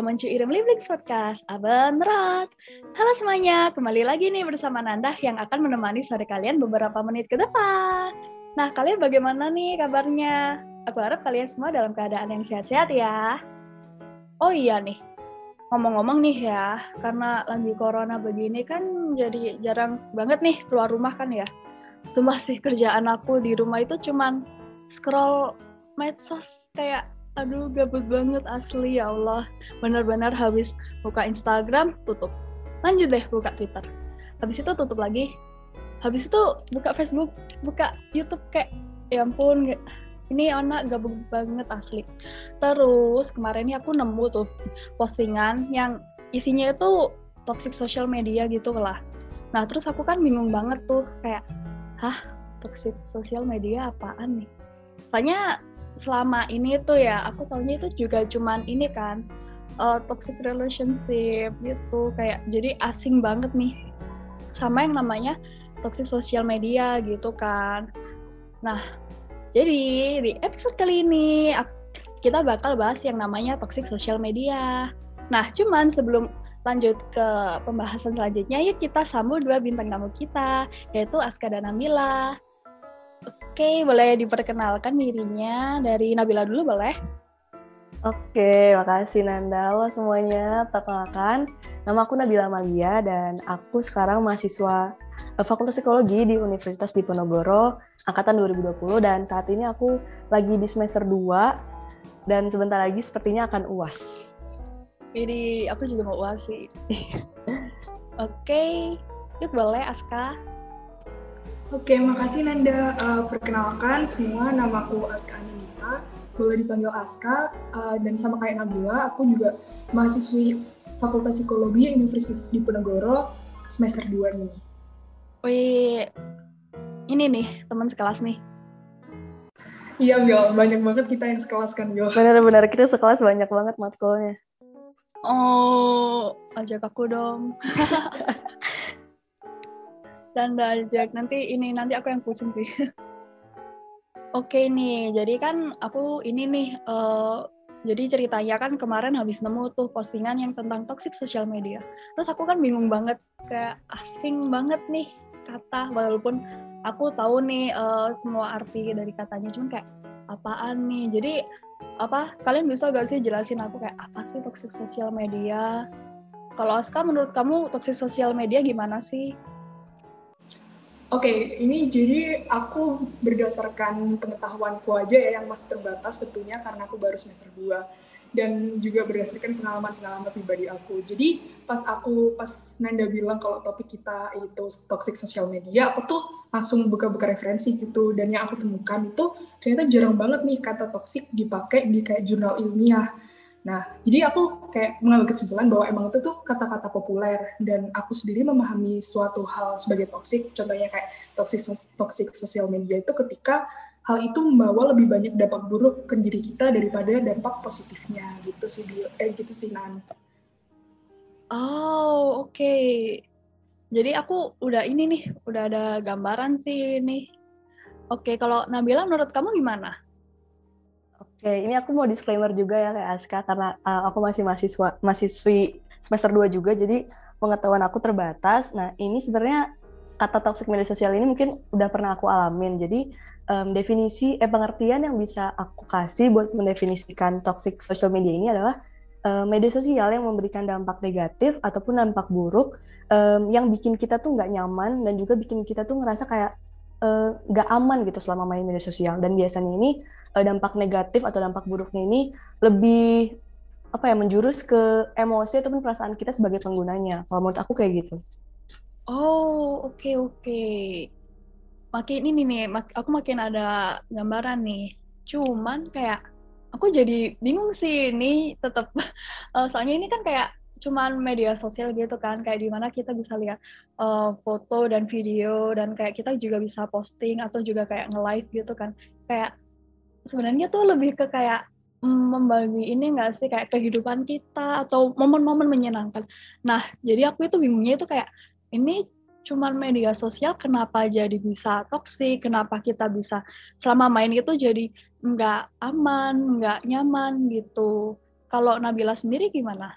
Willkommen to Irim Liblings Podcast, Aben Rat. Halo semuanya, kembali lagi nih bersama Nanda yang akan menemani sore kalian beberapa menit ke depan. Nah, kalian bagaimana nih kabarnya? Aku harap kalian semua dalam keadaan yang sehat-sehat ya. Oh iya nih, ngomong-ngomong nih ya, karena lagi corona begini kan jadi jarang banget nih keluar rumah kan ya. Sumpah sih kerjaan aku di rumah itu cuman scroll medsos kayak aduh gabut banget asli ya Allah. Benar-benar habis buka Instagram tutup. Lanjut deh buka Twitter. Habis itu tutup lagi. Habis itu buka Facebook buka YouTube kayak ya ampun ini anak gabut banget asli. Terus kemarin ini aku nemu tuh postingan yang isinya itu toxic social media gitu lah. Nah terus aku kan bingung banget tuh kayak hah toxic social media apaan nih? Soalnya selama ini tuh ya aku tahunya itu juga cuman ini kan uh, toxic relationship gitu kayak jadi asing banget nih. Sama yang namanya toxic social media gitu kan. Nah jadi di episode kali ini kita bakal bahas yang namanya toxic social media. Nah cuman sebelum lanjut ke pembahasan selanjutnya yuk kita sambut dua bintang tamu kita yaitu Aska dan Namila Oke, boleh diperkenalkan dirinya dari Nabila dulu boleh? Oke, makasih Nanda. Halo semuanya, perkenalkan. Nama aku Nabila Malia dan aku sekarang mahasiswa eh, Fakultas Psikologi di Universitas Diponegoro angkatan 2020 dan saat ini aku lagi di semester 2 dan sebentar lagi sepertinya akan UAS. Jadi aku juga mau UAS sih. Oke, yuk boleh Aska. Oke, makasih Nanda. Uh, perkenalkan semua, namaku Aska Anindita. Boleh dipanggil Aska. Uh, dan sama kayak Nabila, aku juga mahasiswi Fakultas Psikologi Universitas Diponegoro semester 2 nih. Wih, ini nih teman sekelas nih. Iya, Bil. Banyak banget kita yang sekelas kan, Bil. Benar-benar, kita sekelas banyak banget matkulnya. Oh, ajak aku dong. Canda aja. Nanti ini nanti aku yang pusing sih. Oke nih, jadi kan aku ini nih, uh, jadi ceritanya kan kemarin habis nemu tuh postingan yang tentang toxic social media. Terus aku kan bingung banget, kayak asing banget nih kata, walaupun aku tahu nih uh, semua arti dari katanya, cuma kayak apaan nih. Jadi apa kalian bisa gak sih jelasin aku kayak apa sih toxic social media? Kalau Aska menurut kamu toxic social media gimana sih? Oke, okay, ini jadi aku berdasarkan pengetahuanku aja ya yang masih terbatas tentunya karena aku baru semester 2 dan juga berdasarkan pengalaman-pengalaman pribadi aku. Jadi pas aku pas Nanda bilang kalau topik kita itu toxic social media, aku tuh langsung buka-buka referensi gitu. Dan yang aku temukan itu ternyata jarang banget nih kata toxic dipakai di kayak jurnal ilmiah Nah, jadi aku kayak mengambil kesimpulan bahwa emang itu tuh kata-kata populer dan aku sendiri memahami suatu hal sebagai toksik, contohnya kayak toxic toxic sosial media itu ketika hal itu membawa lebih banyak dampak buruk ke diri kita daripada dampak positifnya gitu sih eh gitu sih Nan. Oh, oke. Okay. Jadi aku udah ini nih, udah ada gambaran sih ini. Oke, okay, kalau Nabila menurut kamu gimana? Oke, ini aku mau disclaimer juga ya kayak Aska karena uh, aku masih mahasiswa mahasiswi semester 2 juga jadi pengetahuan aku terbatas. Nah, ini sebenarnya kata toxic media sosial ini mungkin udah pernah aku alamin. Jadi um, definisi eh pengertian yang bisa aku kasih buat mendefinisikan toxic social media ini adalah uh, media sosial yang memberikan dampak negatif ataupun dampak buruk um, yang bikin kita tuh nggak nyaman dan juga bikin kita tuh ngerasa kayak nggak uh, aman gitu selama main media sosial dan biasanya ini uh, dampak negatif atau dampak buruknya ini lebih apa ya menjurus ke emosi ataupun perasaan kita sebagai penggunanya. Kalau menurut aku kayak gitu. Oh, oke okay, oke. Okay. Makin ini nih, mak aku makin ada gambaran nih. Cuman kayak aku jadi bingung sih ini tetap uh, soalnya ini kan kayak cuman media sosial gitu kan kayak di mana kita bisa lihat uh, foto dan video dan kayak kita juga bisa posting atau juga kayak nge-live gitu kan kayak sebenarnya tuh lebih ke kayak mm, membagi ini enggak sih kayak kehidupan kita atau momen-momen menyenangkan. Nah, jadi aku itu bingungnya itu kayak ini cuman media sosial kenapa jadi bisa toksik, kenapa kita bisa selama main itu jadi nggak aman, nggak nyaman gitu. kalau Nabila sendiri gimana?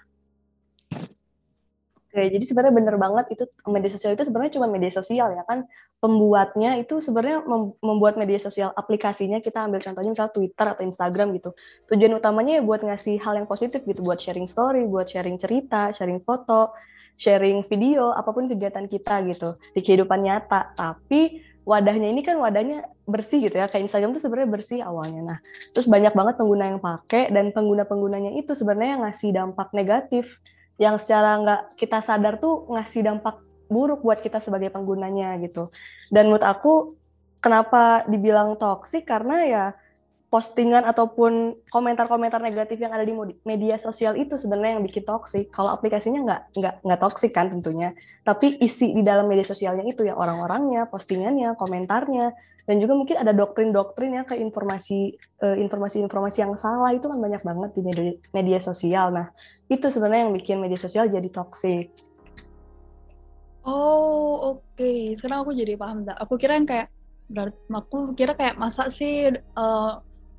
Oke, jadi sebenarnya bener banget itu media sosial itu sebenarnya cuma media sosial ya kan. Pembuatnya itu sebenarnya membuat media sosial aplikasinya kita ambil contohnya misalnya Twitter atau Instagram gitu. Tujuan utamanya ya buat ngasih hal yang positif gitu buat sharing story buat sharing cerita sharing foto sharing video apa pun kegiatan kita gitu di kehidupan nyata. Tapi wadahnya ini kan wadahnya bersih gitu ya kayak Instagram tuh sebenarnya bersih awalnya. Nah terus banyak banget pengguna yang pakai dan pengguna penggunanya itu sebenarnya ngasih dampak negatif yang secara nggak kita sadar tuh ngasih dampak buruk buat kita sebagai penggunanya gitu. Dan menurut aku kenapa dibilang toksik karena ya postingan ataupun komentar-komentar negatif yang ada di media sosial itu sebenarnya yang bikin toksik. Kalau aplikasinya nggak nggak nggak toksik kan tentunya, tapi isi di dalam media sosialnya itu ya orang-orangnya, postingannya, komentarnya, dan juga mungkin ada doktrin-doktrin ya kayak informasi eh, informasi-informasi yang salah itu kan banyak banget di media, media sosial. Nah itu sebenarnya yang bikin media sosial jadi toksik. Oh oke, okay. sekarang aku jadi paham. Aku kira yang kayak berarti aku kira kayak masa sih uh,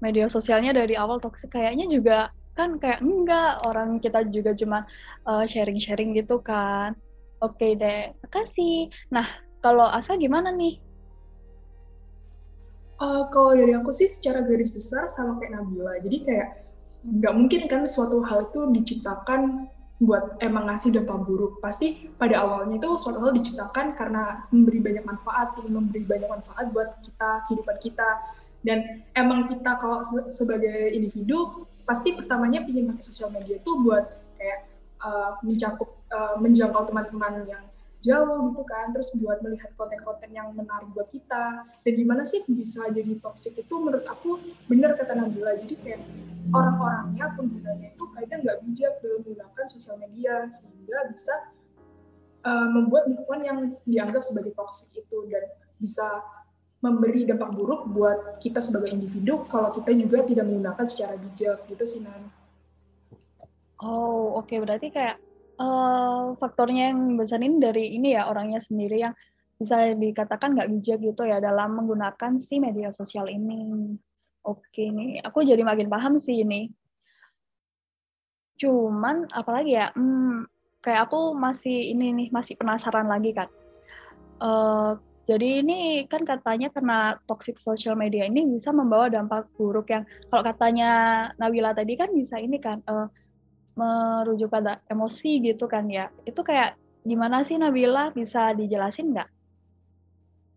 media sosialnya dari awal toksik kayaknya juga kan kayak enggak orang kita juga cuma uh, sharing-sharing gitu kan oke okay deh makasih nah kalau Asa gimana nih uh, kalau dari aku sih secara garis besar sama kayak Nabila. Jadi kayak nggak mungkin kan suatu hal itu diciptakan buat emang ngasih dampak buruk. Pasti pada awalnya itu suatu hal diciptakan karena memberi banyak manfaat memberi banyak manfaat buat kita kehidupan kita. Dan emang kita kalau sebagai individu pasti pertamanya ingin pakai sosial media itu buat kayak uh, mencakup uh, menjangkau teman-teman yang jauh gitu kan terus buat melihat konten-konten yang menarik buat kita dan gimana sih bisa jadi toxic itu menurut aku benar kata Nabila jadi kayak orang-orangnya penggunanya itu kayaknya nggak bijak dalam menggunakan sosial media sehingga bisa uh, membuat lingkungan yang dianggap sebagai toxic itu dan bisa memberi dampak buruk buat kita sebagai individu kalau kita juga tidak menggunakan secara bijak gitu sih Nan. Oh oke okay. berarti kayak uh, faktornya yang besar ini dari ini ya orangnya sendiri yang bisa dikatakan nggak bijak gitu ya dalam menggunakan si media sosial ini. Oke nih, aku jadi makin paham sih ini. Cuman apalagi ya, hmm, kayak aku masih ini nih masih penasaran lagi kan. Uh, jadi ini kan katanya karena toxic social media ini bisa membawa dampak buruk yang kalau katanya Nawila tadi kan bisa ini kan uh, merujuk pada emosi gitu kan ya. Itu kayak gimana sih Nabila bisa dijelasin nggak?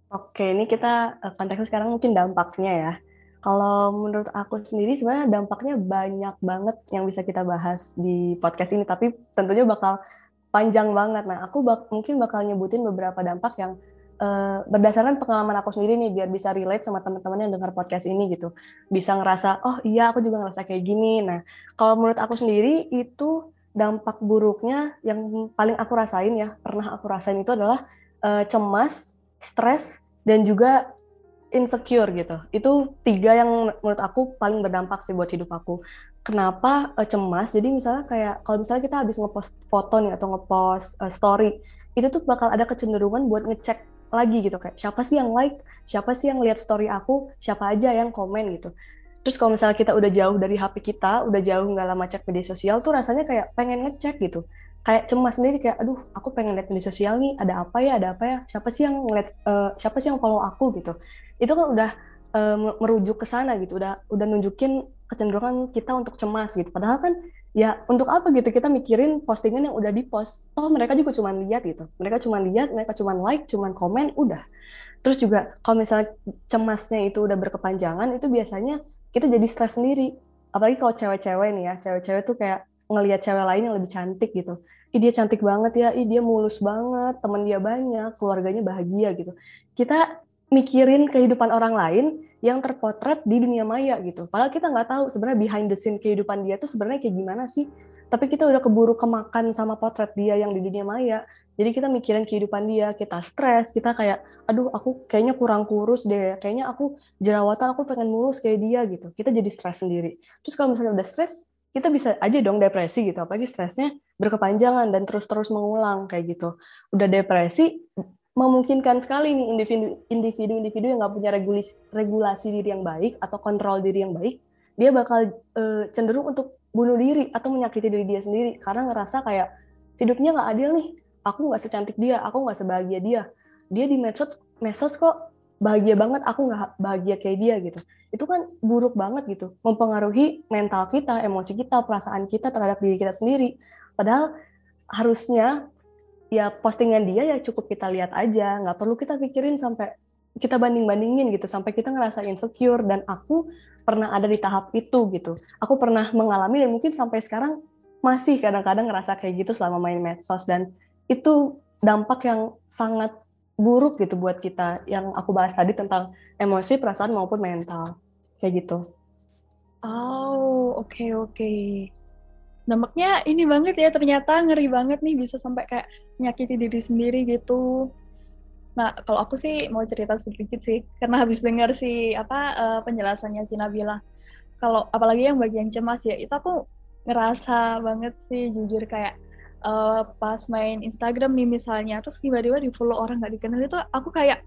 Oke, ini kita eh, konteksnya sekarang mungkin dampaknya ya. Kalau menurut aku sendiri sebenarnya dampaknya banyak banget yang bisa kita bahas di podcast ini, tapi tentunya bakal panjang banget. Nah, aku bak mungkin bakal nyebutin beberapa dampak yang uh, berdasarkan pengalaman aku sendiri nih biar bisa relate sama teman-teman yang dengar podcast ini gitu. Bisa ngerasa oh iya aku juga ngerasa kayak gini. Nah kalau menurut aku sendiri itu dampak buruknya yang paling aku rasain ya pernah aku rasain itu adalah uh, cemas stres dan juga insecure gitu. Itu tiga yang menurut aku paling berdampak sih buat hidup aku. Kenapa uh, cemas? Jadi misalnya kayak kalau misalnya kita habis ngepost foto nih atau ngepost uh, story itu tuh bakal ada kecenderungan buat ngecek lagi gitu kayak siapa sih yang like? Siapa sih yang lihat story aku? Siapa aja yang komen? gitu. Terus kalau misalnya kita udah jauh dari HP kita udah jauh nggak lama cek media sosial tuh rasanya kayak pengen ngecek gitu. Kayak cemas sendiri kayak aduh aku pengen lihat media sosial nih ada apa ya ada apa ya? Siapa sih yang ngeliat uh, siapa sih yang follow aku? gitu. Itu kan udah uh, merujuk ke sana gitu udah udah nunjukin kecenderungan kita untuk cemas gitu. Padahal kan ya untuk apa gitu? Kita mikirin postingan yang udah di post toh mereka juga cuma lihat gitu. Mereka cuma lihat mereka cuma like cuma komen udah. Terus juga kalau misalnya cemasnya itu udah berkepanjangan itu biasanya kita jadi stres sendiri. Apalagi kalau cewek-cewek nih ya. Cewek-cewek tuh kayak ngelihat cewek lain yang lebih cantik gitu. Ih dia cantik banget ya. Ih dia mulus banget. Teman dia banyak. Keluarganya bahagia gitu. Kita mikirin kehidupan orang lain yang terpotret di dunia maya gitu. Padahal kita nggak tahu sebenarnya behind the scene kehidupan dia tuh sebenarnya kayak gimana sih. Tapi kita udah keburu kemakan sama potret dia yang di dunia maya. Jadi kita mikirin kehidupan dia, kita stres, kita kayak, aduh aku kayaknya kurang kurus deh, kayaknya aku jerawatan, aku pengen mulus kayak dia gitu. Kita jadi stres sendiri. Terus kalau misalnya udah stres, kita bisa aja dong depresi gitu, apalagi stresnya berkepanjangan dan terus-terus mengulang kayak gitu. Udah depresi, memungkinkan sekali nih individu-individu yang nggak punya regulasi, regulasi diri yang baik atau kontrol diri yang baik, dia bakal uh, cenderung untuk bunuh diri atau menyakiti diri dia sendiri. Karena ngerasa kayak hidupnya nggak adil nih. Aku nggak secantik dia. Aku nggak sebahagia dia. Dia di medsos medsos kok bahagia banget aku nggak bahagia kayak dia gitu. Itu kan buruk banget gitu. Mempengaruhi mental kita emosi kita perasaan kita terhadap diri kita sendiri. Padahal harusnya ya postingan dia ya cukup kita lihat aja. Nggak perlu kita pikirin sampai kita banding bandingin gitu sampai kita ngerasa insecure. Dan aku pernah ada di tahap itu gitu. Aku pernah mengalami dan mungkin sampai sekarang masih kadang-kadang ngerasa kayak gitu selama main medsos. Dan itu dampak yang sangat buruk gitu buat kita yang aku bahas tadi tentang emosi perasaan maupun mental. Kayak gitu. Oh oke okay, oke. okay dampaknya ini banget ya ternyata ngeri banget nih bisa sampai kayak nyakiti diri sendiri gitu. Nah, kalau aku sih mau cerita sedikit sih, karena habis dengar si apa uh, penjelasannya si Nabila. Kalau apalagi yang bagian cemas ya, itu aku ngerasa banget sih jujur kayak uh, pas main Instagram nih misalnya, terus tiba-tiba di follow orang nggak dikenal itu aku kayak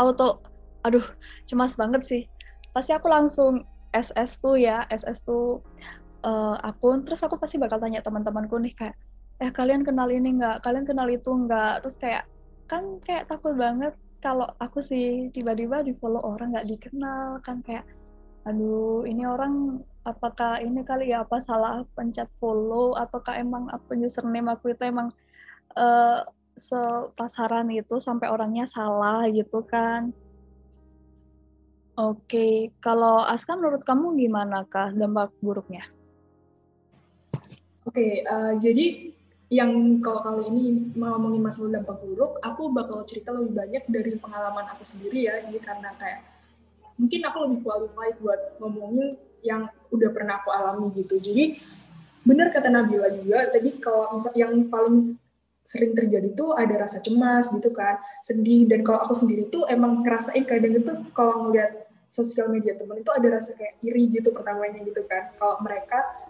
auto, aduh cemas banget sih. Pasti aku langsung SS tuh ya, SS tuh uh, akun terus aku pasti bakal tanya teman-temanku nih kayak eh kalian kenal ini nggak? Kalian kenal itu nggak? Terus kayak kan kayak takut banget kalau aku sih tiba-tiba di follow orang nggak dikenal kan kayak aduh ini orang apakah ini kali ya apa salah pencet follow? Ataukah emang aku username aku itu emang uh, sepasaran itu sampai orangnya salah? Gitu kan. Oke, kalau Aska menurut kamu gimana kah dampak buruknya? Oke, okay, uh, eh, jadi yang kalau kali ini mau ngomongin masalah dampak buruk, aku bakal cerita lebih banyak dari pengalaman aku sendiri ya. Jadi karena kayak mungkin aku lebih qualified buat ngomongin yang udah pernah aku alami gitu. Jadi benar kata Nabila juga tadi kalau misal yang paling sering terjadi tuh ada rasa cemas gitu kan, sedih dan kalau aku sendiri tuh emang ngerasain kadang itu kalau ngeliat sosial media temen itu ada rasa kayak iri gitu pertamanya gitu kan. Kalau mereka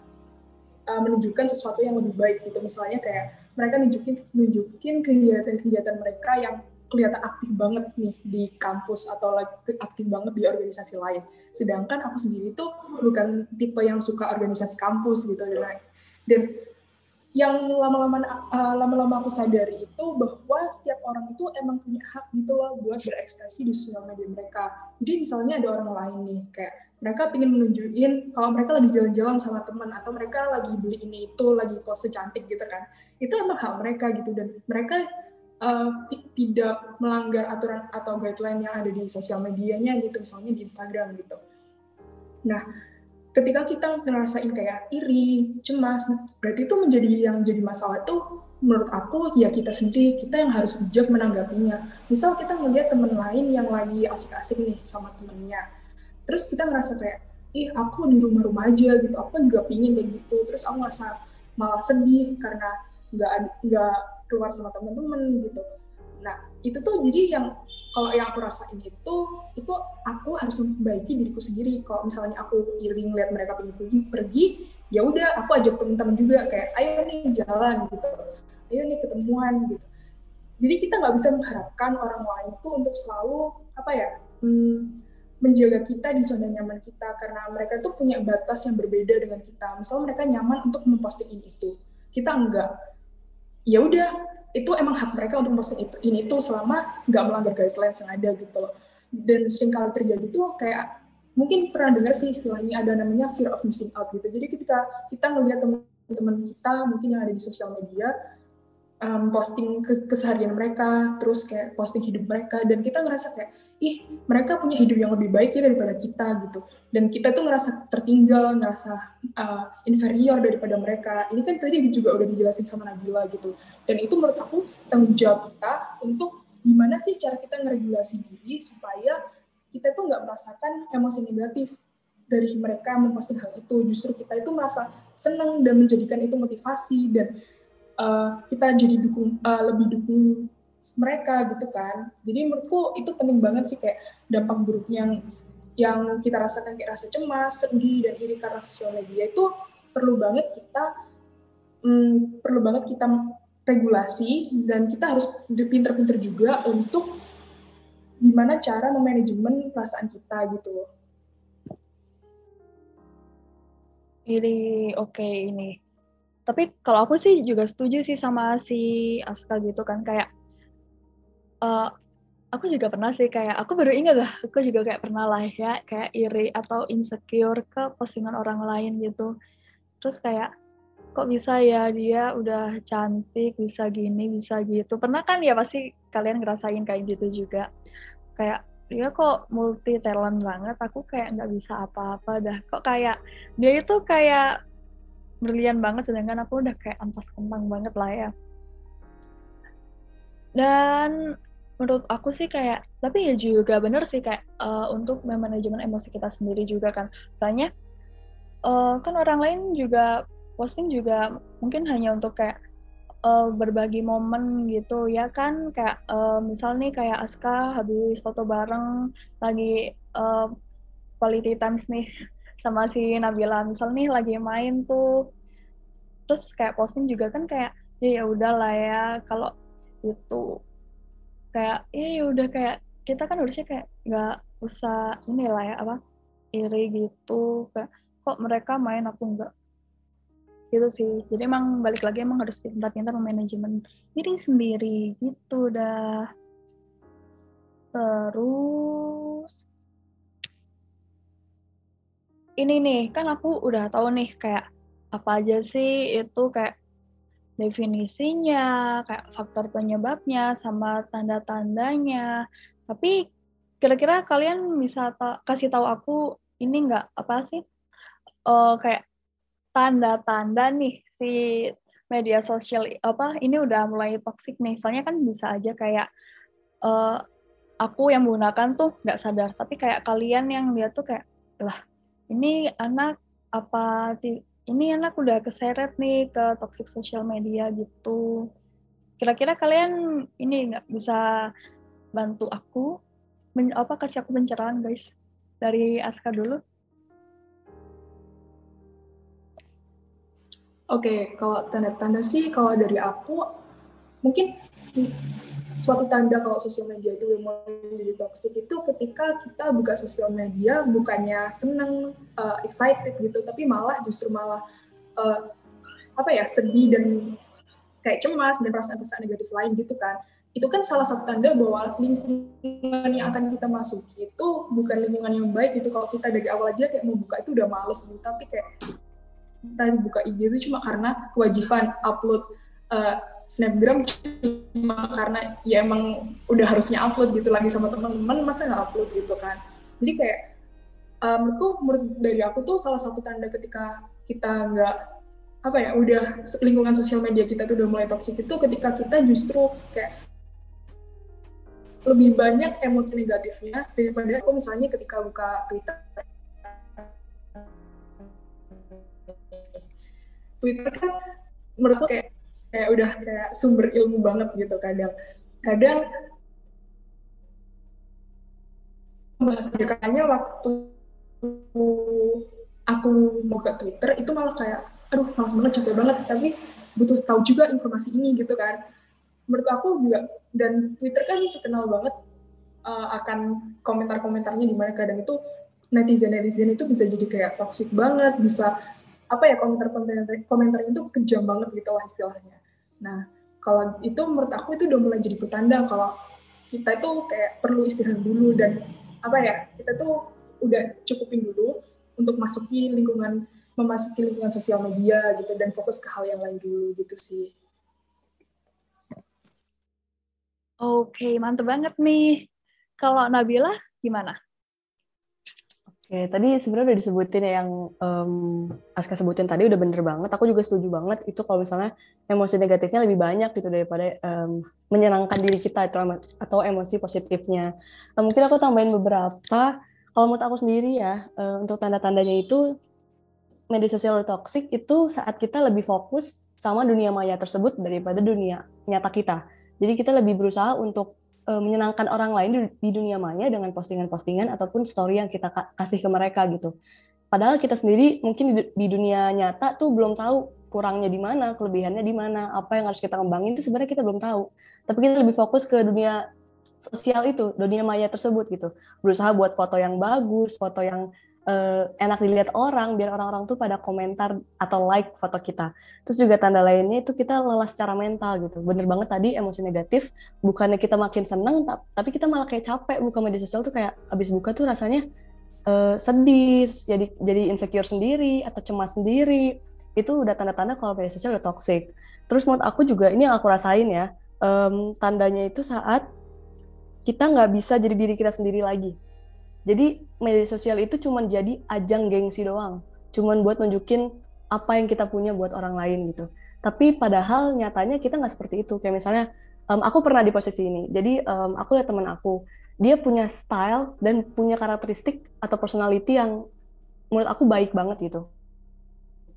uh, menunjukkan sesuatu yang lebih baik gitu. Misalnya kayak mereka nunjukin nunjukin kegiatan-kegiatan mereka yang kelihatan aktif banget nih di kampus atau aktif banget di organisasi lain. Sedangkan aku sendiri tuh bukan tipe yang suka organisasi kampus gitu. Dan dan yang lama-lama uh, lama-lama aku sadari itu bahwa setiap orang itu emang punya hak gitu loh buat berekspresi di sosial media mereka. Jadi misalnya ada orang lain nih kayak mereka ingin menunjukin kalau mereka lagi jalan-jalan sama teman atau mereka lagi beli ini itu lagi pose cantik gitu kan itu emang hak mereka gitu dan mereka uh, tidak melanggar aturan atau guideline yang ada di sosial medianya gitu misalnya di Instagram gitu nah ketika kita ngerasain kayak iri cemas berarti itu menjadi yang jadi masalah itu menurut aku ya kita sendiri kita yang harus bijak menanggapinya. Misal kita melihat teman lain yang lagi asik-asik nih sama temennya terus kita ngerasa kayak ih aku di rumah-rumah aja gitu aku juga pingin kayak gitu. Terus aku ngerasa malah sedih karena nggak nggak keluar sama teman-teman gitu nah itu tuh jadi yang kalau yang aku rasain itu itu aku harus memperbaiki diriku sendiri. Kalau misalnya aku iring lihat mereka pergi pergi pergi ya udah aku ajak teman-teman juga kayak ayo nih jalan gitu. Ayo nih ketemuan gitu. Jadi kita nggak bisa mengharapkan orang lain itu untuk selalu apa ya hmm, menjaga kita di zona nyaman kita. Karena mereka tuh punya batas yang berbeda dengan kita. Misal mereka nyaman untuk memposting itu, kita enggak. Ya udah, itu emang hak mereka untuk memposting itu ini tuh selama nggak melanggar guidelines yang ada gitu loh. Dan sering kali terjadi tuh kayak mungkin pernah dengar sih istilah ini ada namanya fear of missing out gitu. Jadi ketika kita ngelihat teman-teman kita mungkin yang ada di sosial media um, posting ke keseharian mereka, terus kayak posting hidup mereka dan kita ngerasa kayak ih mereka punya hidup yang lebih baik ya daripada kita gitu. Dan kita tuh ngerasa tertinggal ngerasa uh, inferior daripada mereka. Ini kan tadi juga udah dijelasin sama Nabila gitu. Dan itu menurut aku tanggung jawab kita untuk gimana sih cara kita ngeregulasi diri supaya kita tuh nggak merasakan emosi negatif dari mereka memposting hal itu. Justru kita itu merasa senang dan menjadikan itu motivasi dan uh, kita jadi dukung uh, lebih dukung mereka gitu kan. Jadi menurutku itu penting banget sih kayak dampak buruknya yang yang kita rasakan kayak rasa cemas, sedih dan iri karena sosial media itu perlu banget kita hmm, perlu banget kita regulasi dan kita harus pinter-pinter juga untuk gimana cara memanajemen perasaan kita gitu. Ini oke okay, ini. Tapi kalau aku sih juga setuju sih sama si Aska gitu kan kayak uh, aku juga pernah sih kayak aku baru ingat lah aku juga kayak pernah lah ya kayak iri atau insecure ke postingan orang lain gitu. Terus kayak kok bisa ya dia udah cantik bisa gini bisa gitu? Pernah kan ya pasti kalian ngerasain kayak gitu juga. Kayak dia kok multi talent banget aku kayak nggak bisa apa-apa dah. Kok kayak dia itu kayak brilian banget sedangkan aku udah kayak ampas kembang banget lah ya. Dan menurut aku sih kayak tapi ya juga bener sih kayak uh, untuk manajemen emosi kita sendiri juga kan. Soalnya uh, kan orang lain juga posting juga mungkin hanya untuk kayak uh, berbagi momen gitu ya kan. Kayak uh, misal nih kayak Aska habis foto bareng lagi uh, quality times nih sama si Nabila. Misal nih lagi main tuh terus kayak posting juga kan kayak ya ya udahlah ya kalau itu kayak ya, ya udah kayak kita kan harusnya kayak nggak usah inilah ya apa iri gitu kayak kok mereka main aku nggak? Gitu sih. Jadi emang balik lagi emang harus pintar-pintar manajemen diri sendiri gitu dah. Terus ini nih kan aku udah tahu nih kayak apa aja sih itu kayak definisinya, kayak faktor penyebabnya, sama tanda-tandanya. Tapi kira-kira kalian bisa ta kasih tahu aku ini nggak apa sih? Uh, kayak tanda-tanda nih si media sosial apa ini udah mulai toxic nih soalnya kan bisa aja kayak uh, aku yang menggunakan tuh nggak sadar tapi kayak kalian yang lihat tuh kayak lah ini anak apa ini anak udah keseret nih ke toxic social media gitu. Kira-kira kalian ini nggak bisa bantu aku? Men, apa kasih aku pencerahan guys? Dari Aska dulu. Oke, okay, kalau tanda-tanda sih kalau dari aku mungkin suatu tanda kalau sosial media itu mulai jadi toxic itu ketika kita buka sosial media bukannya seneng, uh, excited gitu, tapi malah justru malah uh, apa ya sedih dan kayak cemas dan perasaan-perasaan negatif lain gitu kan. Itu kan salah satu tanda bahwa lingkungan yang akan kita masuki itu bukan lingkungan yang baik gitu. Kalau kita dari awal aja kayak mau buka itu udah males gitu, tapi kayak kita buka IG itu cuma karena kewajiban upload uh, snapgram karena ya emang udah harusnya upload gitu lagi sama teman-teman masa nggak upload gitu kan? Jadi kayak uh, menurutku menurut dari aku tuh salah satu tanda ketika kita nggak apa ya udah lingkungan sosial media kita tuh udah mulai toksik itu ketika kita justru kayak lebih banyak emosi negatifnya daripada aku misalnya ketika buka Twitter. Twitter kan menurutku kayak kayak udah kayak sumber ilmu banget gitu kadang kadang bahas dekannya waktu aku mau ke Twitter itu malah kayak aduh malas banget capek banget tapi butuh tahu juga informasi ini gitu kan menurut aku juga dan Twitter kan terkenal banget uh, akan komentar-komentarnya di mana kadang itu netizen netizen itu bisa jadi kayak toxic banget bisa apa ya komentar-komentar komentar itu kejam banget gitu lah istilahnya. Nah, kalau itu menurut aku itu udah mulai jadi petanda kalau kita itu kayak perlu istirahat dulu dan apa ya kita tuh udah cukupin dulu untuk masuki lingkungan memasuki lingkungan sosial media gitu dan fokus ke hal yang lain dulu gitu sih. Oke, mantep banget nih. Kalau Nabila gimana? Oke, tadi sebenarnya udah disebutin ya yang um, Aska sebutin tadi udah bener banget. Aku juga setuju banget itu kalau misalnya emosi negatifnya lebih banyak gitu daripada um, menyenangkan diri kita atau, atau emosi positifnya. Nah, mungkin aku tambahin beberapa. Kalau menurut aku sendiri ya, um, untuk tanda-tandanya itu media sosial toxic itu saat kita lebih fokus sama dunia maya tersebut daripada dunia nyata kita. Jadi kita lebih berusaha untuk uh, menyenangkan orang lain di, di dunia maya dengan postingan-postingan ataupun story yang kita ka kasih ke mereka gitu. Padahal kita sendiri mungkin di, di dunia nyata tuh belum tahu kurangnya di mana, kelebihannya di mana, apa yang harus kita kembangin itu sebenarnya kita belum tahu. Tapi kita lebih fokus ke dunia sosial itu, dunia maya tersebut gitu. Berusaha buat foto yang bagus, foto yang uh, enak dilihat orang biar orang-orang tuh pada komentar atau like foto kita. Terus juga tanda lainnya itu kita lelah secara mental gitu. Bener banget tadi emosi negatif bukannya kita makin seneng tapi kita malah kayak capek buka media sosial tuh kayak abis buka tuh rasanya uh, sedih jadi jadi insecure sendiri atau cemas sendiri. Itu udah tanda-tanda kalau media sosial udah toxic. Terus menurut aku juga ini yang aku rasain ya um, tandanya itu saat kita nggak bisa jadi diri kita sendiri lagi. Jadi media sosial itu cuma jadi ajang gengsi doang, cuma buat nunjukin apa yang kita punya buat orang lain gitu. Tapi padahal nyatanya kita nggak seperti itu. Kayak misalnya, um, aku pernah di posisi ini. Jadi um, aku lihat teman aku, dia punya style dan punya karakteristik atau personality yang menurut aku baik banget gitu.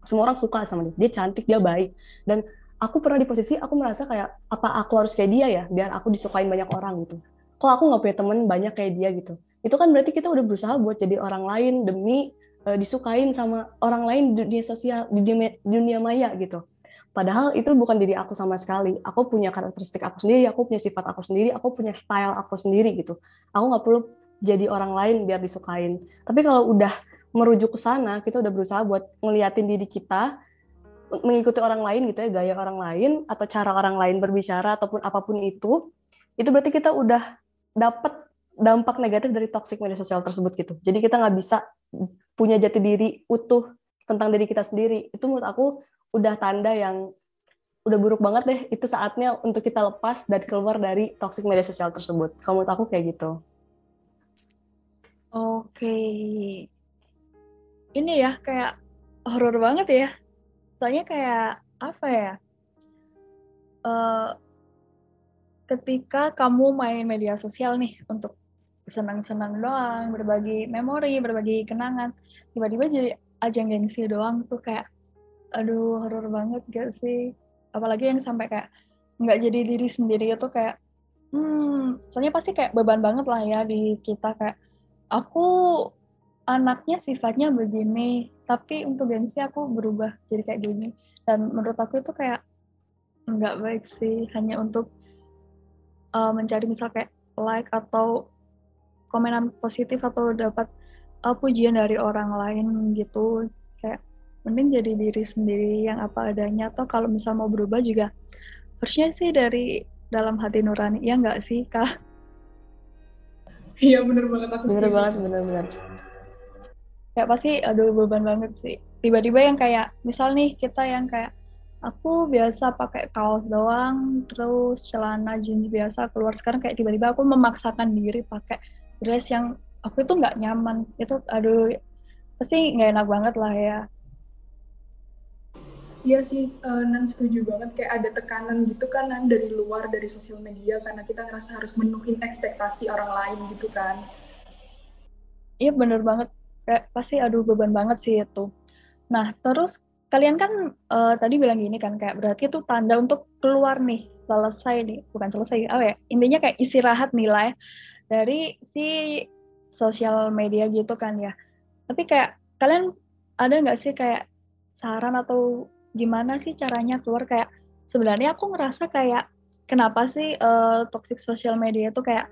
Semua orang suka sama dia. Dia cantik, dia baik. Dan aku pernah di posisi aku merasa kayak apa aku harus kayak dia ya biar aku disukain banyak orang gitu kok aku nggak punya temen banyak kayak dia gitu itu kan berarti kita udah berusaha buat jadi orang lain demi uh, disukain sama orang lain di dunia sosial di dunia, dunia maya gitu. Padahal itu bukan diri aku sama sekali. Aku punya karakteristik aku sendiri aku punya sifat aku sendiri aku punya style aku sendiri gitu. Aku nggak perlu jadi orang lain biar disukain. Tapi kalau udah merujuk ke sana kita udah berusaha buat ngeliatin diri kita mengikuti orang lain gitu ya gaya orang lain atau cara orang lain berbicara ataupun apa pun itu itu berarti kita udah dapat dampak negatif dari toxic media sosial tersebut gitu. Jadi kita nggak bisa punya jati diri utuh tentang diri kita sendiri. Itu menurut aku udah tanda yang udah buruk banget deh. Itu saatnya untuk kita lepas dan keluar dari toxic media sosial tersebut. Kalau menurut aku kayak gitu. Oke. Ini ya kayak horor banget ya. Soalnya kayak apa ya? Uh, ketika kamu main media sosial nih untuk senang-senang doang, berbagi memori, berbagi kenangan, tiba-tiba jadi ajang gengsi doang tuh kayak, aduh horor banget gak sih? Apalagi yang sampai kayak nggak jadi diri sendiri itu kayak, hmm, soalnya pasti kayak beban banget lah ya di kita kayak, aku anaknya sifatnya begini, tapi untuk gengsi aku berubah jadi kayak gini. Dan menurut aku itu kayak nggak baik sih, hanya untuk uh, mencari misal kayak like atau komenan positif atau dapat uh, pujian dari orang lain gitu. Kayak mending jadi diri sendiri yang apa adanya. Atau kalau misal mau berubah juga harusnya sih dari dalam hati nurani. Ya nggak sih kak? Iya bener banget aku bener banget bener bener. Kayak pasti aduh beban banget sih. Tiba-tiba yang kayak misal nih kita yang kayak aku biasa pakai kaos doang terus celana jeans biasa keluar. Sekarang kayak tiba-tiba aku memaksakan diri pakai dress yang aku itu nggak nyaman. Itu aduh pasti nggak enak banget lah ya. Iya sih, uh, Nan setuju banget. Kayak ada tekanan gitu kan Nan dari luar dari sosial media karena kita ngerasa harus menuhin ekspektasi orang lain gitu kan. Iya bener banget, kayak pasti aduh beban banget sih itu. Nah terus kalian kan uh, tadi bilang gini kan kayak berarti itu tanda untuk keluar nih selesai nih. Bukan selesai apa ya? Intinya kayak istirahat nilai dari si sosial media gitu kan ya. Tapi kayak kalian ada nggak sih kayak saran atau gimana sih caranya keluar? Kayak sebenarnya aku ngerasa kayak kenapa sih uh, toxic social media itu kayak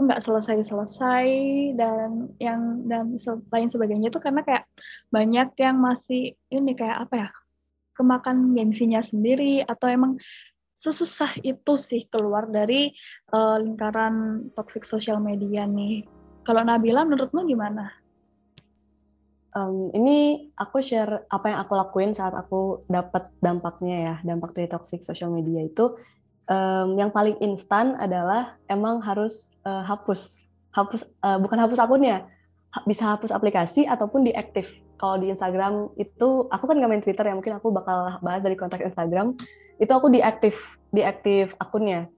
nggak selesai-selesai dan yang dan lain sebagainya itu karena kayak banyak yang masih ini kayak apa ya kemakan gengsinya sendiri atau emang sesusah itu sih keluar dari uh, lingkaran toxic social media nih. Kalau Nabila menurutmu gimana? Um, ini aku share apa yang aku lakuin saat aku dapat dampaknya ya, dampak dari toxic social media itu um, yang paling instan adalah emang harus uh, hapus hapus uh, bukan hapus akunnya bisa hapus aplikasi ataupun diaktif kalau di Instagram itu aku kan nggak main Twitter ya mungkin aku bakal bahas dari kontak Instagram itu aku diaktif diaktif akunnya.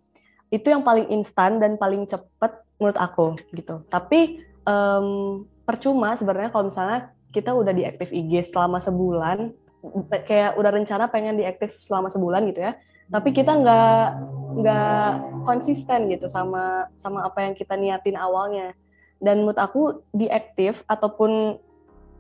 Itu yang paling instan dan paling cepet menurut aku gitu. Tapi um, percuma sebenarnya kalau misalnya kita udah diaktif IG selama sebulan kayak udah rencana pengen diaktif selama sebulan gitu ya tapi kita nggak nggak konsisten gitu sama sama apa yang kita niatin awalnya. Dan menurut aku diaktif ataupun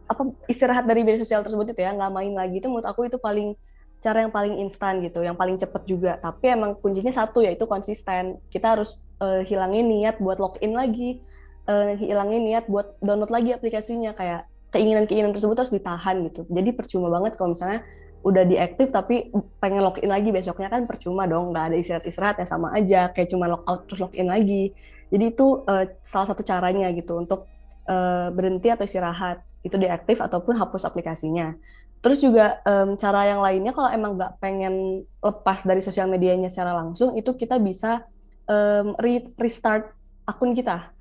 apa istirahat dari media sosial tersebut itu ya nggak main lagi itu menurut aku itu paling cara yang paling instan gitu yang paling cepet juga. Tapi emang kuncinya satu yaitu konsisten. Kita harus uh, hilangin niat buat login lagi. Uh, hilangin niat buat download lagi aplikasinya. Kayak keinginan-keinginan tersebut harus ditahan gitu. Jadi percuma banget kalau misalnya udah diaktif tapi pengen login lagi besoknya kan percuma dong. Nggak ada istirahat-istirahat ya sama aja. Kayak cuma logout terus login lagi. Jadi itu uh, salah satu caranya gitu untuk uh, berhenti atau istirahat. Itu diaktif ataupun hapus aplikasinya. Terus juga um, cara yang lainnya kalau emang nggak pengen lepas dari sosial medianya secara langsung itu kita bisa um, re restart akun kita.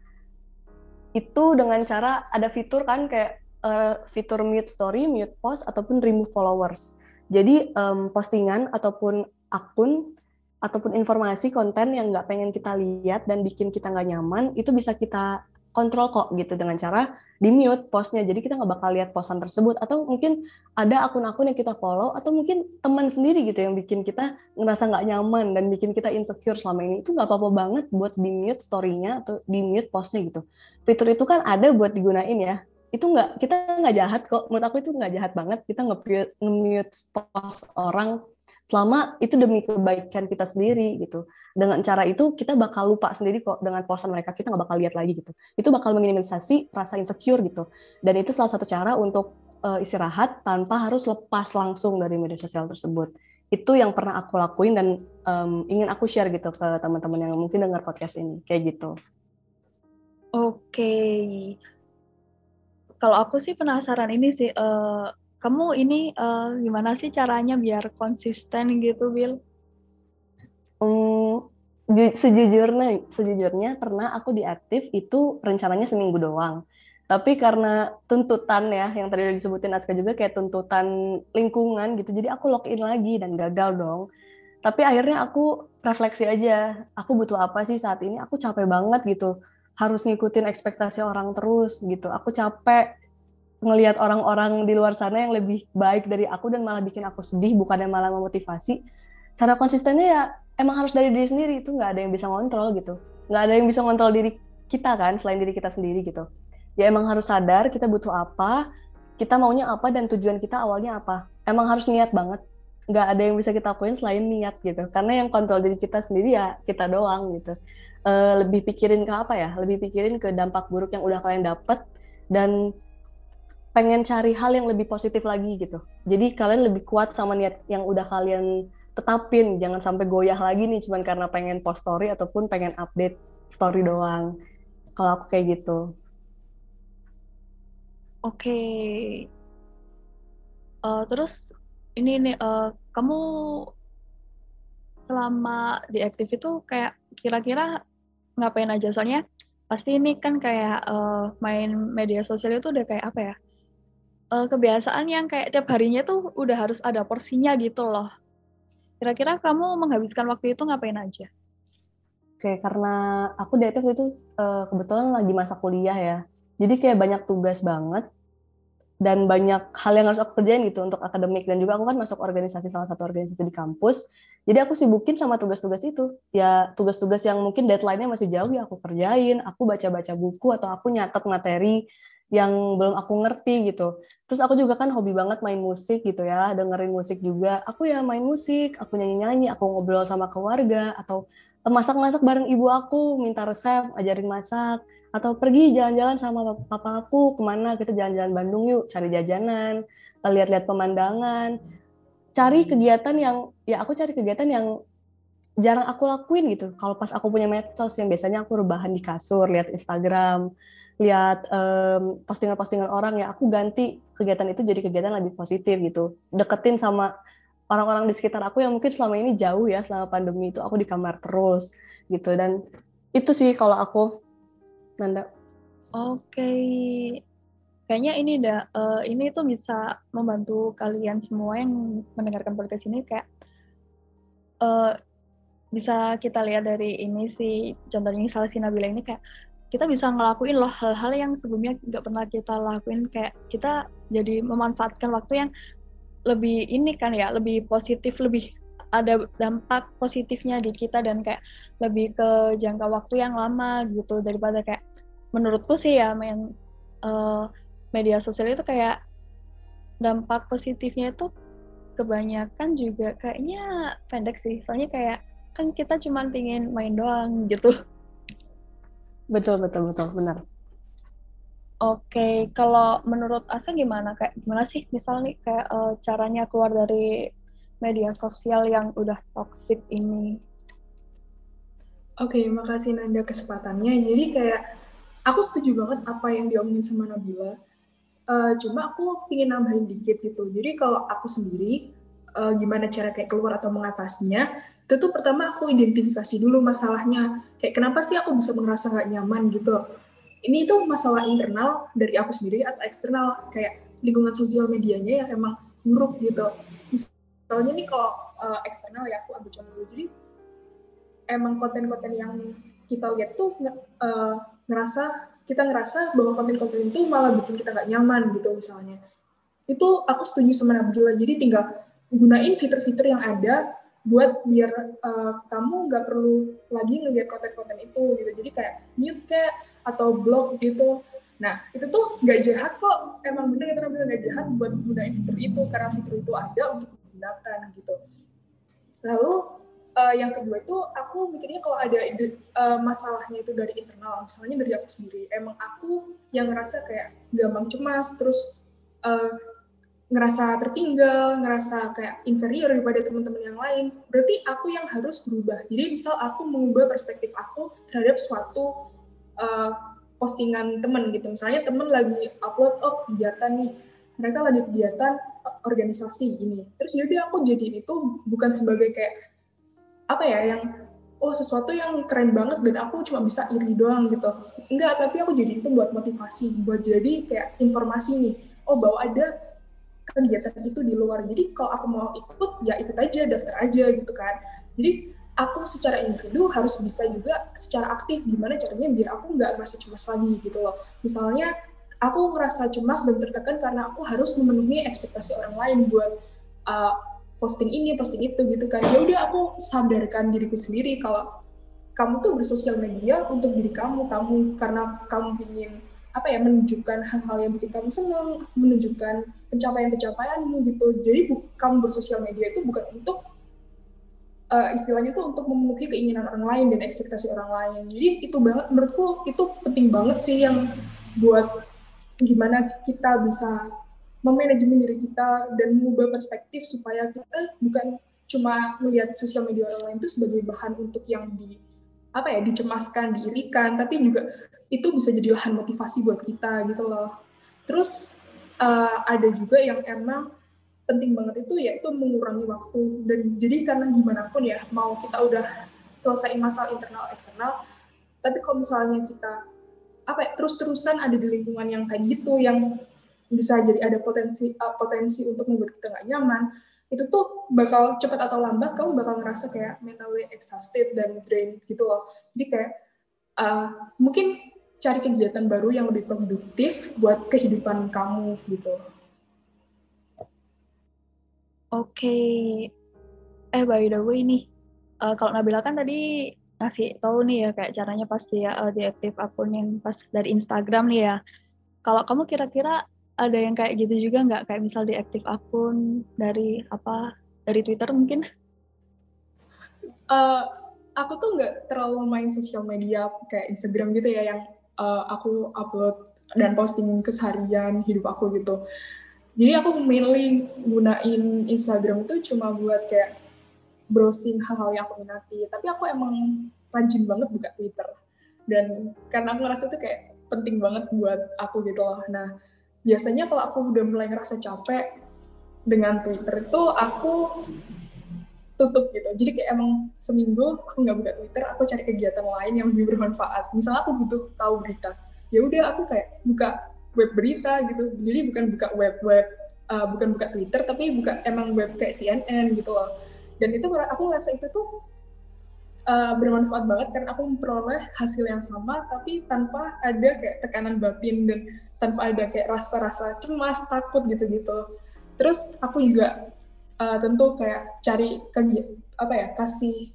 Itu dengan cara ada fitur kan kayak uh, fitur mute story, mute post ataupun remove followers. Jadi um, postingan ataupun akun ataupun informasi konten yang nggak pengen kita lihat dan bikin kita nggak nyaman itu bisa kita kontrol kok gitu dengan cara di mute postnya. Jadi kita nggak bakal lihat postan tersebut. Atau mungkin ada akun-akun yang kita follow atau mungkin teman sendiri gitu yang bikin kita ngerasa nggak nyaman dan bikin kita insecure selama ini. Itu nggak apa-apa banget buat di mute storynya atau di mute postnya gitu. Fitur itu kan ada buat digunain ya. Itu nggak kita nggak jahat kok. Menurut aku itu nggak jahat banget. Kita nge-mute post orang selama itu demi kebaikan kita sendiri gitu dengan cara itu kita bakal lupa sendiri kok dengan posan mereka kita nggak bakal lihat lagi gitu. Itu bakal meminimalisasi rasa insecure gitu. Dan itu salah satu cara untuk uh, istirahat tanpa harus lepas langsung dari media sosial tersebut. Itu yang pernah aku lakuin dan um, ingin aku share gitu ke teman-teman yang mungkin dengar podcast ini. Kayak gitu. Oke. Okay kalau aku sih penasaran ini sih, uh, kamu ini uh, gimana sih caranya biar konsisten gitu, Bill? Sejujurnya, sejujurnya pernah aku diaktif itu rencananya seminggu doang. Tapi karena tuntutan ya, yang tadi udah disebutin Aska juga kayak tuntutan lingkungan gitu, jadi aku login lagi dan gagal dong. Tapi akhirnya aku refleksi aja, aku butuh apa sih saat ini? Aku capek banget gitu harus ngikutin ekspektasi orang terus gitu. Aku capek ngelihat orang-orang di luar sana yang lebih baik dari aku dan malah bikin aku sedih bukan yang malah memotivasi. Cara konsistennya ya emang harus dari diri sendiri itu nggak ada yang bisa ngontrol gitu. Nggak ada yang bisa ngontrol diri kita kan selain diri kita sendiri gitu. Ya emang harus sadar kita butuh apa, kita maunya apa dan tujuan kita awalnya apa. Emang harus niat banget. Nggak ada yang bisa kita lakuin selain niat gitu. Karena yang kontrol diri kita sendiri ya kita doang gitu uh, lebih pikirin ke apa ya lebih pikirin ke dampak buruk yang udah kalian dapet dan pengen cari hal yang lebih positif lagi gitu jadi kalian lebih kuat sama niat yang udah kalian tetapin jangan sampai goyah lagi nih cuman karena pengen post story ataupun pengen update story doang. Kalau aku kayak gitu. Oke. Okay. uh, eh, terus ini nih uh, kamu selama di aktif itu kayak kira-kira ngapain aja? Soalnya pasti ini kan kayak uh, main media sosial itu udah kayak apa ya? Uh, kebiasaan yang kayak tiap harinya tuh udah harus ada porsinya gitu loh kira-kira kamu menghabiskan waktu itu ngapain aja? Oke, karena aku di itu uh, kebetulan lagi masa kuliah ya. Jadi kayak banyak tugas banget dan banyak hal yang harus aku kerjain gitu untuk akademik. Dan juga aku kan masuk organisasi salah satu organisasi di kampus. Jadi aku sibukin sama tugas-tugas itu. Ya tugas-tugas yang mungkin deadline-nya masih jauh ya aku kerjain. Aku baca-baca buku atau aku nyatet materi yang belum aku ngerti gitu. Terus aku juga kan hobi banget main musik gitu ya dengerin musik juga. Aku ya main musik aku nyanyi-nyanyi aku ngobrol sama keluarga atau masak-masak bareng ibu aku minta resep ajarin masak. Atau pergi jalan-jalan sama papa aku ke mana kita jalan-jalan Bandung yuk cari jajanan lihat-lihat pemandangan. Cari kegiatan yang ya aku cari kegiatan yang jarang aku lakuin gitu. Kalau pas aku punya medsos yang biasanya aku rebahan di kasur lihat Instagram lihat um, postingan-postingan orang ya aku ganti kegiatan itu jadi kegiatan lebih positif gitu deketin sama orang-orang di sekitar aku yang mungkin selama ini jauh ya selama pandemi itu aku di kamar terus gitu dan itu sih kalau aku Nanda. Oke, okay. kayaknya ini dah uh, ini tuh bisa membantu kalian semua yang mendengarkan podcast ini kayak uh, bisa kita lihat dari ini sih contohnya salah si Nabila ini kayak kita bisa ngelakuin loh hal-hal yang sebelumnya nggak pernah kita lakuin. Kayak kita jadi memanfaatkan waktu yang lebih ini kan ya lebih positif lebih ada dampak positifnya di kita dan kayak lebih ke jangka waktu yang lama gitu. Daripada kayak menurutku sih ya main uh, media sosial itu kayak dampak positifnya itu kebanyakan juga kayaknya pendek sih. Soalnya kayak kan kita cuma pingin main doang gitu betul betul betul benar Oke, kalau menurut Asa gimana? Kayak gimana sih misalnya nih kayak uh, caranya keluar dari media sosial yang udah toxic ini? Oke, makasih Nanda kesempatannya. Jadi kayak aku setuju banget apa yang diomongin sama Nabila. Uh, cuma aku ingin nambahin dikit gitu. Jadi kalau aku sendiri, uh, gimana cara kayak keluar atau mengatasinya, itu tuh pertama aku identifikasi dulu masalahnya. Kayak kenapa sih aku bisa merasa nggak nyaman gitu? Ini tuh masalah internal dari aku sendiri atau eksternal. Kayak lingkungan sosial medianya yang emang buruk gitu. Misalnya nih kalau uh, eksternal ya aku ambil contoh jadi emang konten-konten yang kita lihat tuh uh, ngerasa kita ngerasa bahwa konten-konten itu malah bikin kita nggak nyaman gitu misalnya. Itu aku setuju sama Nabila. Jadi tinggal gunain fitur-fitur yang ada buat biar uh, kamu nggak perlu lagi ngeliat konten-konten itu gitu jadi kayak mute kayak atau blog gitu. Nah, itu tuh nggak jahat kok. Emang bener kita bilang nggak jahat buat gunain fitur itu, karena fitur itu ada untuk digunakan gitu. Lalu, uh, yang kedua itu aku mikirnya kalau ada uh, masalahnya itu dari internal, misalnya dari aku sendiri. Emang aku yang ngerasa kayak gampang cemas, terus uh, ngerasa tertinggal, ngerasa kayak inferior daripada teman-teman yang lain, berarti aku yang harus berubah. Jadi misal aku mengubah perspektif aku terhadap suatu uh, postingan temen gitu. Misalnya temen lagi upload, oh kegiatan nih, mereka lagi kegiatan organisasi ini. Terus yaudah aku jadi itu bukan sebagai kayak apa ya yang oh sesuatu yang keren banget dan aku cuma bisa iri doang gitu. Enggak, tapi aku jadi itu buat motivasi, buat jadi kayak informasi nih. Oh bahwa ada kegiatan itu di luar. Jadi kalau aku mau ikut ya ikut aja, daftar aja gitu kan. Jadi aku secara individu harus bisa juga secara aktif gimana caranya biar aku nggak merasa cemas lagi gitu loh. Misalnya aku ngerasa cemas dan tertekan karena aku harus memenuhi ekspektasi orang lain buat uh, posting ini, posting itu gitu kan. Ya udah aku sadarkan diriku sendiri kalau kamu tuh bersosial media untuk diri kamu, kamu karena kamu ingin apa ya menunjukkan hal-hal yang bikin kamu senang, menunjukkan pencapaian-pencapaianmu gitu. Jadi kamu bersosial media itu bukan untuk uh, istilahnya tuh untuk memenuhi keinginan orang lain dan ekspektasi orang lain. Jadi itu banget menurutku itu penting banget sih yang buat gimana kita bisa memanajemen diri kita dan mengubah perspektif supaya kita bukan cuma melihat sosial media orang lain itu sebagai bahan untuk yang di apa ya dicemaskan, diirikan, tapi juga itu bisa jadi lahan motivasi buat kita gitu loh. Terus uh, ada juga yang emang penting banget itu yaitu mengurangi waktu. Dan jadi karena gimana pun ya mau kita udah selesai masalah internal eksternal tapi kalau misalnya kita apa ya, terus-terusan ada di lingkungan yang kayak gitu yang bisa jadi ada potensi uh, potensi untuk membuat kita nggak nyaman itu tuh bakal cepat atau lambat kamu bakal ngerasa kayak mentally exhausted dan drained gitu loh. Jadi kayak uh, mungkin cari kegiatan baru yang lebih produktif buat kehidupan kamu gitu Oke. Eh by the way nih, uh, kalau Nabila kan tadi ngasih tahu nih ya kayak caranya pasti ya uh, diaktif akun yang pas dari Instagram nih ya. Kalau kamu kira-kira ada yang kayak gitu juga nggak kayak misal diaktif akun dari apa dari Twitter mungkin? Uh, aku tuh nggak terlalu main sosial media kayak Instagram gitu ya yang uh, aku upload dan posting keseharian hidup aku gitu. Jadi aku mainly gunain Instagram itu cuma buat kayak browsing hal-hal yang aku minati. Tapi aku emang rajin banget buka Twitter. Dan karena aku ngerasa itu kayak penting banget buat aku gitu loh. Nah biasanya kalau aku udah mulai ngerasa capek dengan Twitter itu aku tutup gitu. Jadi kayak emang seminggu aku nggak buka Twitter aku cari kegiatan lain yang lebih bermanfaat. Misalnya aku butuh tahu berita ya udah aku kayak buka web berita gitu. Jadi bukan buka web web uh, bukan buka Twitter tapi buka emang web kayak CNN gitu loh. Dan itu aku ngerasa itu tuh uh, bermanfaat banget karena aku memperoleh hasil yang sama tapi tanpa ada kayak tekanan batin dan tanpa ada kayak rasa-rasa cemas takut gitu-gitu. Terus aku juga uh, tentu kayak cari kegiatan apa ya kasih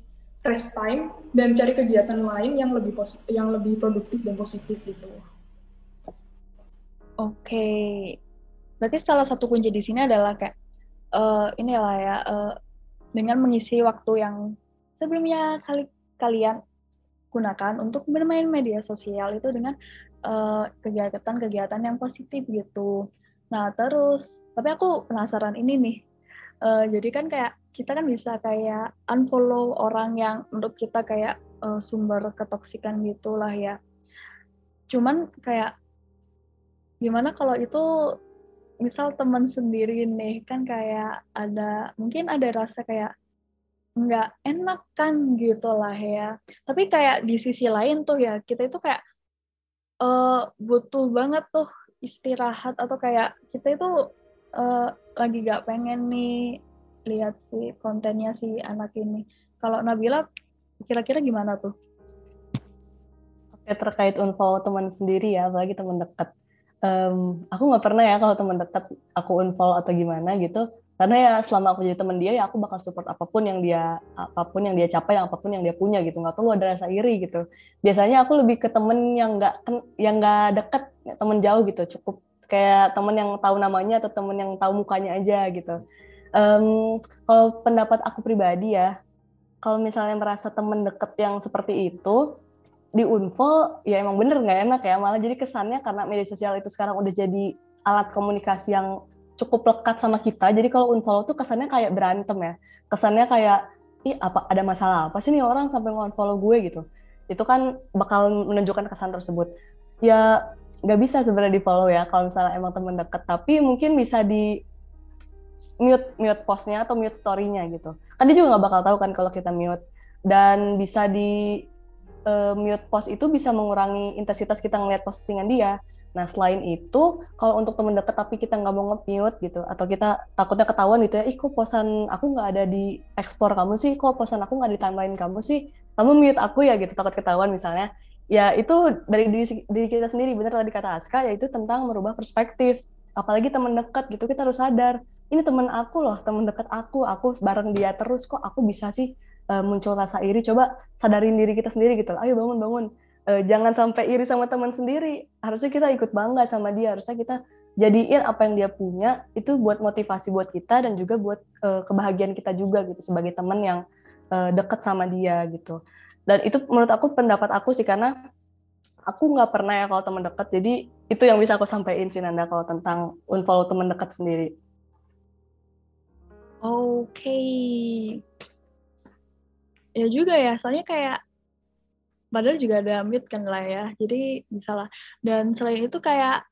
rest time dan cari kegiatan lain yang lebih positif yang lebih produktif dan positif gitu Oke, berarti salah satu kunci di sini adalah kayak uh, inilah ya uh, dengan mengisi waktu yang sebelumnya kali kalian gunakan untuk bermain media sosial itu dengan kegiatan-kegiatan yang positif gitu. Nah terus, tapi aku penasaran ini nih. Uh, jadi kan kayak kita kan bisa kayak unfollow orang yang menurut kita kayak uh, sumber ketoksikan gitulah ya. Cuman kayak gimana kalau itu misal teman sendiri nih kan kayak ada mungkin ada rasa kayak nggak enak kan gitu lah ya. Tapi kayak di sisi lain tuh ya kita itu kayak uh, butuh banget tuh istirahat atau kayak kita itu uh, lagi gak pengen nih lihat si kontennya si anak ini. Kalau Nabila kira-kira gimana tuh? Oke terkait unfollow teman sendiri ya, apalagi teman dekat. Um, aku nggak pernah ya kalau teman dekat aku unfollow atau gimana gitu. Karena ya selama aku jadi teman dia ya aku bakal support apa pun yang dia apa pun yang dia capai, apa pun yang dia punya gitu. Nggak perlu ada rasa iri gitu. Biasanya aku lebih ke temen yang nggak yang nggak deket, temen jauh gitu. Cukup kayak temen yang tahu namanya atau temen yang tahu mukanya aja gitu. Um, kalau pendapat aku pribadi ya kalau misalnya merasa temen deket yang seperti itu di unfollow ya emang bener nggak enak ya. Malah jadi kesannya karena media sosial itu sekarang udah jadi alat komunikasi yang cukup lekat sama kita. Jadi kalau unfollow tuh kesannya kayak berantem ya. Kesannya kayak ih apa ada masalah apa sih nih orang sampai nge-unfollow gue? gitu. Itu kan bakal menunjukkan kesan tersebut. Ya nggak bisa sebenarnya di follow ya kalau misalnya emang temen deket tapi mungkin bisa di mute mute postnya atau mute story-nya gitu. Kan dia juga nggak bakal tahu kan kalau kita mute dan bisa di uh, mute post itu bisa mengurangi intensitas kita ngeliat postingan dia. Nah selain itu kalau untuk temen deket tapi kita nggak mau nge-mute gitu atau kita takutnya ketahuan gitu ya, ih kok posan aku nggak ada di explore kamu sih, kok posan aku nggak di timeline kamu sih, kamu mute aku ya gitu takut ketahuan misalnya. Ya itu dari diri, diri kita sendiri bener tadi kata Aska yaitu tentang merubah perspektif. Apalagi temen dekat gitu kita harus sadar. Ini temen aku loh temen deket aku aku bareng dia terus kok aku bisa sih uh, muncul rasa iri? Coba sadarin diri kita sendiri gitu ayo bangun bangun. Uh, jangan sampai iri sama teman sendiri. Harusnya kita ikut bangga sama dia harusnya kita jadiin apa yang dia punya itu buat motivasi buat kita dan juga buat uh, kebahagiaan kita juga gitu sebagai teman yang uh, deket sama dia gitu dan itu menurut aku pendapat aku sih karena aku nggak pernah ya kalau teman dekat jadi itu yang bisa aku sampaikan sih Nanda kalau tentang unfollow teman dekat sendiri Oke. Okay. Ya juga ya, soalnya kayak padahal juga ada mute kan lah ya, jadi bisa lah. Dan selain itu kayak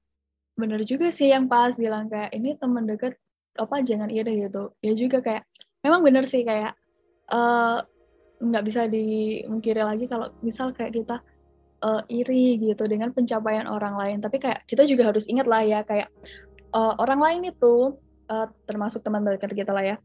bener juga sih yang pas bilang kayak ini teman dekat apa jangan iri gitu. Ya juga kayak memang bener sih kayak uh, nggak bisa dimungkiri lagi kalau misal kayak kita uh, iri gitu dengan pencapaian orang lain. Tapi kayak kita juga harus ingat lah ya kayak uh, orang lain itu uh, termasuk teman dekat kita lah ya,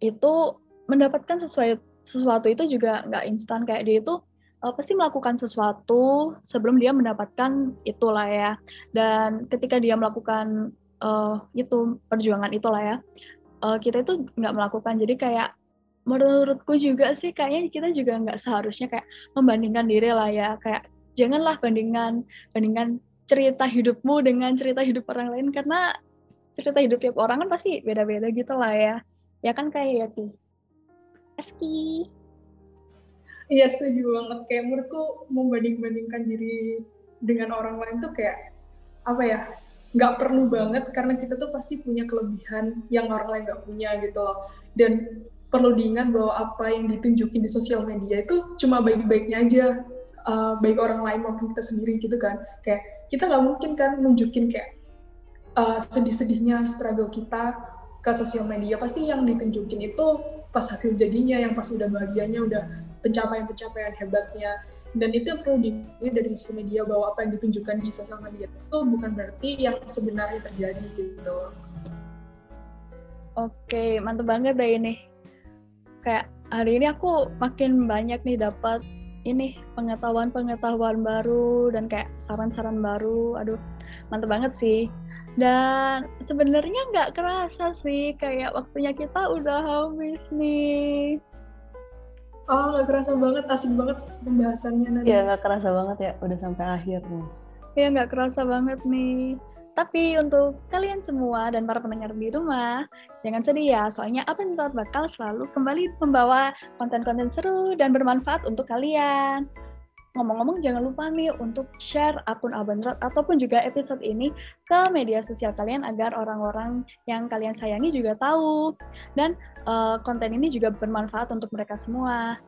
itu mendapatkan sesuatu sesuatu itu juga nggak instan kayak dia itu uh, pasti melakukan sesuatu sebelum dia mendapatkan itulah ya. Dan ketika dia melakukan uh, itu perjuangan itulah ya, uh, kita itu nggak melakukan. Jadi kayak menurutku juga sih kayaknya kita juga nggak seharusnya kayak membandingkan diri lah ya. Kayak janganlah bandingkan bandingkan cerita hidupmu dengan cerita hidup orang lain karena cerita hidup tiap orang kan pasti beda-beda gitu lah ya. Ya kan kayak ya Ti. Eski. Iya setuju banget. Kayak menurutku membanding-bandingkan diri dengan orang lain tuh kayak apa ya nggak perlu banget karena kita tuh pasti punya kelebihan yang orang lain nggak punya gitu loh dan perlu diingat bahwa apa yang ditunjukin di sosial media itu cuma baik-baiknya aja uh, baik orang lain maupun kita sendiri gitu kan kayak kita nggak mungkin kan nunjukin kayak uh, sedih-sedihnya struggle kita ke sosial media pasti yang ditunjukin itu pas hasil jadinya yang pas udah bahagianya udah pencapaian-pencapaian hebatnya dan itu yang perlu diketahui dari sosial media bahwa apa yang ditunjukkan di sosial media itu bukan berarti yang sebenarnya terjadi gitu. Oke, mantep banget deh ini. Kayak hari ini aku makin banyak nih dapat ini pengetahuan-pengetahuan baru dan kayak saran-saran baru. Aduh, mantep banget sih. Dan sebenarnya nggak kerasa sih, kayak waktunya kita udah habis nih. Oh, nggak kerasa banget, asik banget pembahasannya nanti. Iya, nggak kerasa banget ya, udah sampai akhir nih. Iya, nggak kerasa banget nih. Tapi untuk kalian semua dan para pendengar di rumah, jangan sedih ya, soalnya apa yang bakal selalu kembali membawa konten-konten seru dan bermanfaat untuk kalian. ngomong-ngomong jangan lupa nih untuk share akun Abandrot ataupun juga episode ini ke media sosial kalian agar orang-orang yang kalian sayangi juga tahu. Dan uh, konten ini juga bermanfaat untuk mereka semua.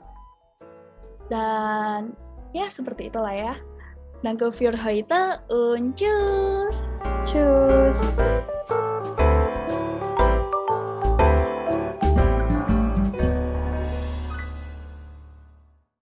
Dan ya seperti itulah ya. Danke für heute und tschüss. Tschüss.